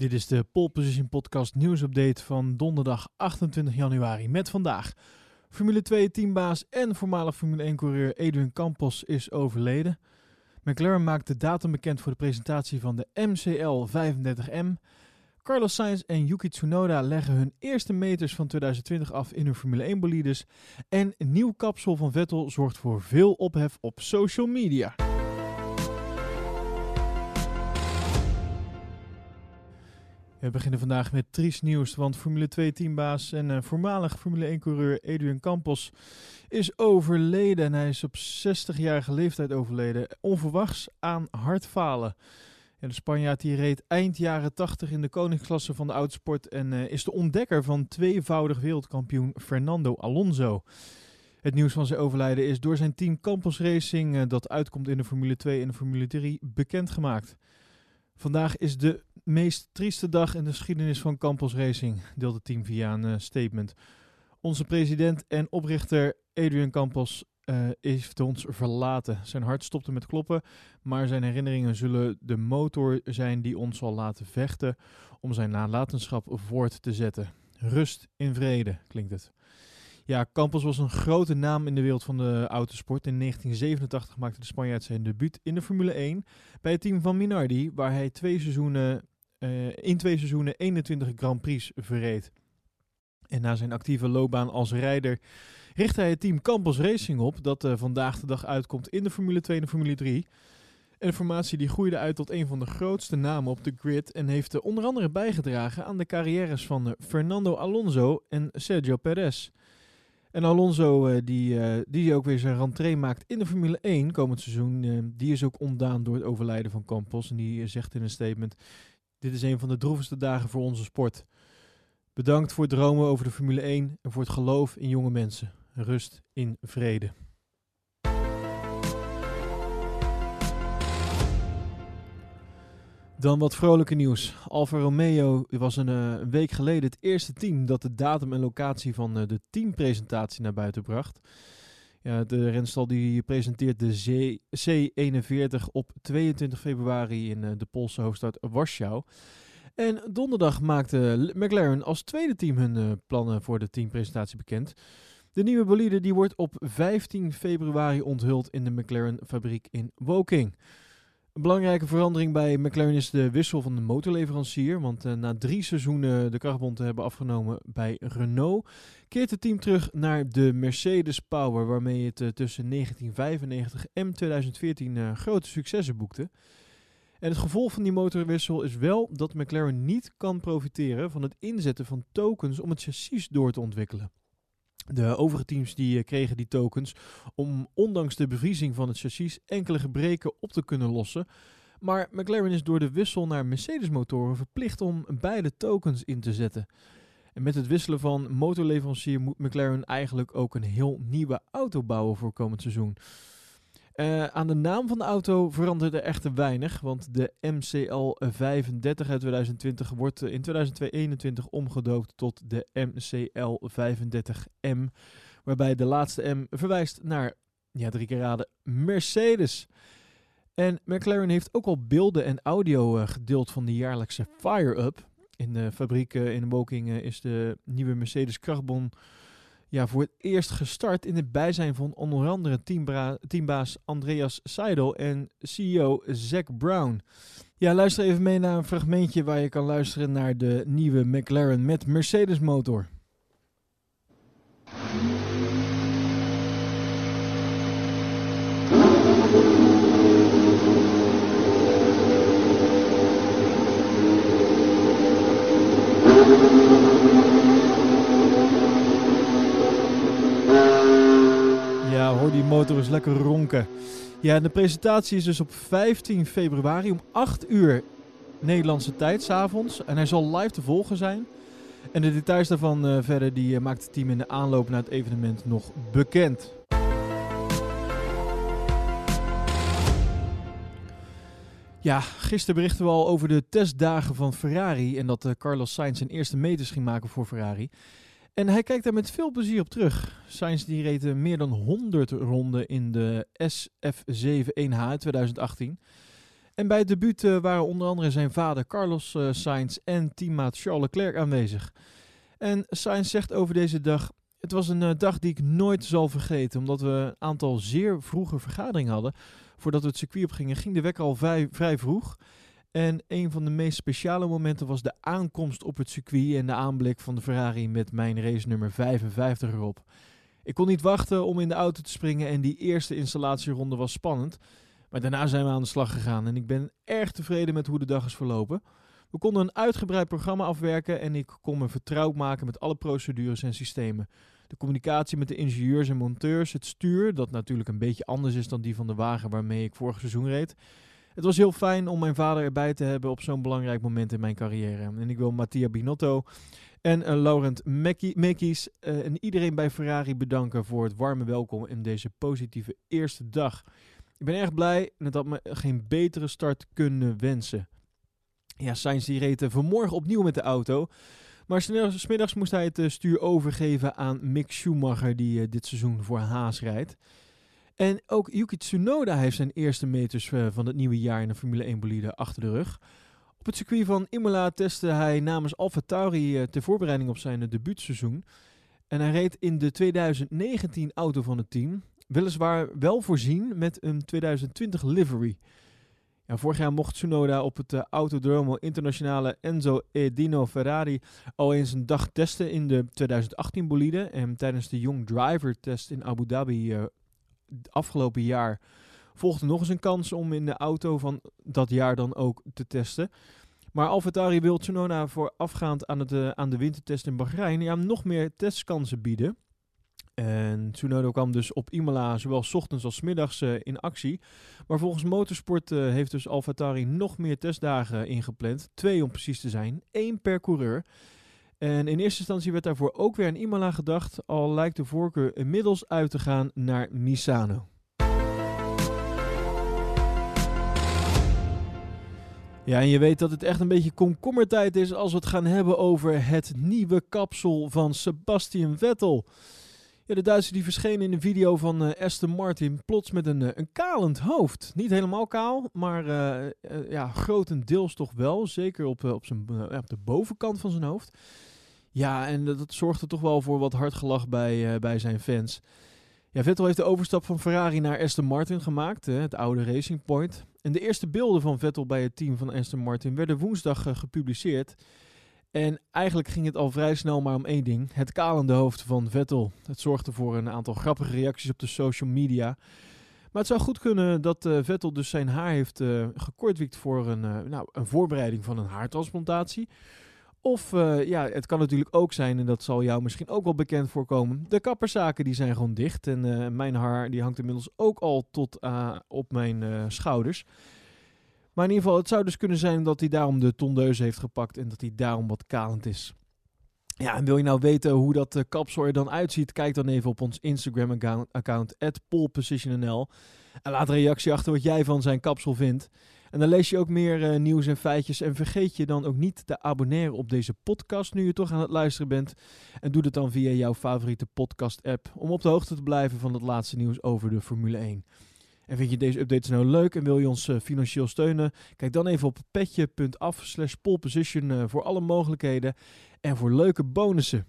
Dit is de Pole Position Podcast nieuwsupdate van donderdag 28 januari. Met vandaag Formule 2 teambaas en voormalig Formule 1 coureur Adrian Campos is overleden. McLaren maakt de datum bekend voor de presentatie van de MCL 35M. Carlos Sainz en Yuki Tsunoda leggen hun eerste meters van 2020 af in hun Formule 1 bolides. En een nieuw kapsel van Vettel zorgt voor veel ophef op social media. We beginnen vandaag met triest nieuws, want Formule 2 teambaas en uh, voormalig Formule 1 coureur Adrian Campos is overleden. En hij is op 60-jarige leeftijd overleden, onverwachts aan hartfalen. Ja, de Spanjaard die reed eind jaren 80 in de koningsklasse van de autosport en uh, is de ontdekker van tweevoudig wereldkampioen Fernando Alonso. Het nieuws van zijn overlijden is door zijn team Campos Racing, uh, dat uitkomt in de Formule 2 en de Formule 3, bekendgemaakt. Vandaag is de meest trieste dag in de geschiedenis van Campos Racing, deelt het team via een uh, statement. Onze president en oprichter Adrian Campos uh, heeft ons verlaten. Zijn hart stopte met kloppen, maar zijn herinneringen zullen de motor zijn die ons zal laten vechten om zijn nalatenschap voort te zetten. Rust in vrede, klinkt het. Ja, Campos was een grote naam in de wereld van de autosport. In 1987 maakte de Spanjaard zijn debuut in de Formule 1 bij het team van Minardi, waar hij twee seizoenen, in twee seizoenen 21 Grand Prix verreed. En na zijn actieve loopbaan als rijder richtte hij het team Campos Racing op, dat uh, vandaag de dag uitkomt in de Formule 2 en de Formule 3. En de formatie die groeide uit tot een van de grootste namen op de grid en heeft uh, onder andere bijgedragen aan de carrières van Fernando Alonso en Sergio Perez. En Alonso, die, die ook weer zijn rentree maakt in de Formule 1 komend seizoen, die is ook ontdaan door het overlijden van Campos. En die zegt in een statement, dit is een van de droevigste dagen voor onze sport. Bedankt voor het dromen over de Formule 1 en voor het geloof in jonge mensen. Rust in vrede. Dan wat vrolijke nieuws. Alfa Romeo was een, een, week geleden het eerste team dat de datum en locatie van uh, de teampresentatie naar buiten bracht. Ja, de renstal die presenteert de C41 op 22 februari in uh, de Poolse hoofdstad Warschau. En donderdag maakte McLaren als tweede team hun plannen voor de teampresentatie bekend. De nieuwe bolide die wordt op 15 februari onthuld in de McLaren fabriek in Woking. Een belangrijke verandering bij McLaren is de wissel van de motorleverancier. Want uh, na drie seizoenen de krachtbond te hebben afgenomen bij Renault, keert het team terug naar de Mercedes Power, waarmee het uh, tussen 1995 en 2014 uh, grote successen boekte. En het gevolg van die motorwissel is wel dat McLaren niet kan profiteren van het inzetten van tokens om het chassis door te ontwikkelen. De overige teams die uh, kregen die tokens om ondanks de bevriezing van het chassis enkele gebreken op te kunnen lossen. Maar McLaren is door de wissel naar Mercedes motoren verplicht om beide tokens in te zetten. En met het wisselen van motorleverancier moet McLaren eigenlijk ook een heel nieuwe auto bouwen voor komend seizoen. Uh, aan de naam van de auto veranderde echter weinig, want de MCL 35 uit 2020 wordt in 2021 omgedoopt tot de MCL 35M, waarbij de laatste M verwijst naar, ja drie keer Mercedes. En McLaren heeft ook al beelden en audio uh, gedeeld van de jaarlijkse Fire-Up. In de fabriek uh, in Woking is de nieuwe Mercedes krachtbon ja, voor het eerst gestart in het bijzijn van onder andere teambaas Andreas Seidel en CEO Zack Brown. Ja, luister even mee naar een fragmentje waar je kan luisteren naar de nieuwe McLaren met Mercedes motor. Motor eens lekker ronken. Ja, de presentatie is dus op 15 februari om 8 uur Nederlandse tijd, s'avonds. En hij zal live te volgen zijn. En de details daarvan uh, verder, die uh, maakt het team in de aanloop naar het evenement nog bekend. Ja, gisteren berichten we al over de testdagen van Ferrari en dat uh, Carlos Sainz zijn eerste meters ging maken voor Ferrari. En hij kijkt daar met veel plezier op terug. Sainz die reed meer dan 100 ronden in de SF71H 2018. En bij het debuut waren onder andere zijn vader Carlos Sainz en teammaat Charles Leclerc aanwezig. En Sainz zegt over deze dag: Het was een dag die ik nooit zal vergeten, omdat we een aantal zeer vroege vergaderingen hadden. Voordat we het circuit op gingen, ging de wekker al vrij vroeg. En een van de meest speciale momenten was de aankomst op het circuit en de aanblik van de Ferrari met mijn race nummer 55 erop. Ik kon niet wachten om in de auto te springen en die eerste installatieronde was spannend. Maar daarna zijn we aan de slag gegaan en ik ben erg tevreden met hoe de dag is verlopen. We konden een uitgebreid programma afwerken en ik kon me vertrouwd maken met alle procedures en systemen. De communicatie met de ingenieurs en monteurs, het stuur, dat natuurlijk een beetje anders is dan die van de wagen waarmee ik vorig seizoen reed. Het was heel fijn om mijn vader erbij te hebben op zo'n belangrijk moment in mijn carrière. En ik wil Mattia Binotto en uh, Laurent Mekkies uh, en iedereen bij Ferrari bedanken voor het warme welkom in deze positieve eerste dag. Ik ben erg blij en het had me geen betere start kunnen wensen. Ja, Sainz die reed uh, vanmorgen opnieuw met de auto. Maar smiddags moest hij het stuur overgeven aan Mick Schumacher, die dit seizoen voor Haas rijdt. En ook Yuki Tsunoda heeft zijn eerste meters uh, van het nieuwe jaar in de Formule 1 bolide achter de rug. Op het circuit van Imola testte hij namens Alfa Tauri uh, ter voorbereiding op zijn uh, debuutseizoen. En hij reed in de 2019 auto van het team. Weliswaar wel voorzien met een 2020 livery. Vorig jaar mocht Tsunoda op het Autodromo Internationale Enzo Edino Ferrari al eens een dag testen in de 2018 bolide. En tijdens de Young Driver test in Abu Dhabi afgelopen jaar volgde nog eens een kans om in de auto van dat jaar dan ook te testen. Maar AlphaTauri wil Tsunoda voorafgaand aan, het, uh, aan de wintertest in Bahrein ja, nog meer testkansen bieden. En Tsunoda kwam dus op Imola zowel s ochtends als s middags uh, in actie. Maar volgens Motorsport uh, heeft dus AlphaTauri nog meer testdagen ingepland. Twee om precies te zijn. één per coureur. En in eerste instantie werd daarvoor ook weer aan Imola gedacht, al lijkt de voorkeur inmiddels uit te gaan naar Misano. Ja, en je weet dat het echt een beetje komkommertijd is als we het gaan hebben over het nieuwe kapsel van Sebastian Vettel. Ja, de Duitser die verscheen in een video van uh, Aston Martin plots met een, uh, een kalend hoofd. Niet helemaal kaal, maar uh, ja, grotendeels toch wel. Zeker op, op, zijn, op de bovenkant van zijn hoofd. Ja, en dat zorgde toch wel voor wat hard gelach bij, uh, bij zijn fans. Ja, Vettel heeft de overstap van Ferrari naar Aston Martin gemaakt, hè, het oude Racing Point. En de eerste beelden van Vettel bij het team van Aston Martin werden woensdag uh, gepubliceerd. En eigenlijk ging het al vrij snel maar om één ding: het kalende hoofd van Vettel. Het zorgde voor een aantal grappige reacties op de social media. Maar het zou goed kunnen dat uh, Vettel dus zijn haar heeft uh, gekortwiekt voor een, nou, een voorbereiding van een haartransplantatie. Of uh, ja, het kan natuurlijk ook zijn, en dat zal jou misschien ook wel bekend voorkomen. De kapperszaken die zijn gewoon dicht. En uh, mijn haar die hangt inmiddels ook al tot uh, op mijn schouders. Maar in ieder geval, het zou dus kunnen zijn dat hij daarom de tondeuze heeft gepakt en dat hij daarom wat kalend is. Ja, en wil je nou weten hoe dat kapsel er dan uitziet? Kijk dan even op ons Instagram-account, account, polepositionnl. En laat een reactie achter wat jij van zijn kapsel vindt. En dan lees je ook meer uh, nieuws en feitjes. En vergeet je dan ook niet te abonneren op deze podcast nu je toch aan het luisteren bent. En doe dat dan via jouw favoriete podcast-app om op de hoogte te blijven van het laatste nieuws over de Formule 1. En vind je deze updates nou leuk en wil je ons uh, financieel steunen? Kijk dan even op petje.af slash poleposition uh, voor alle mogelijkheden en voor leuke bonussen.